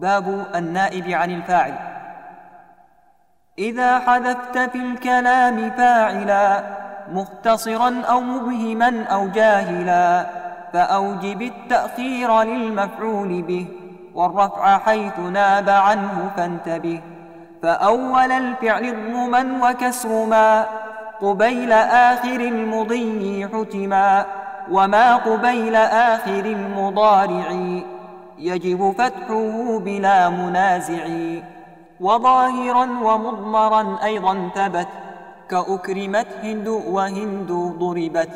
باب النائب عن الفاعل. إذا حذفت في الكلام فاعلا مختصرا أو مبهما أو جاهلا فأوجب التأخير للمفعول به والرفع حيث ناب عنه فانتبه. فأول الفعل اضمما وكسر ما قبيل آخر المضي حتما وما قبيل آخر المضارع. يجب فتحه بلا منازع. وظاهرا ومضمرا أيضا ثبت كأكرمت هند وهند ضربت.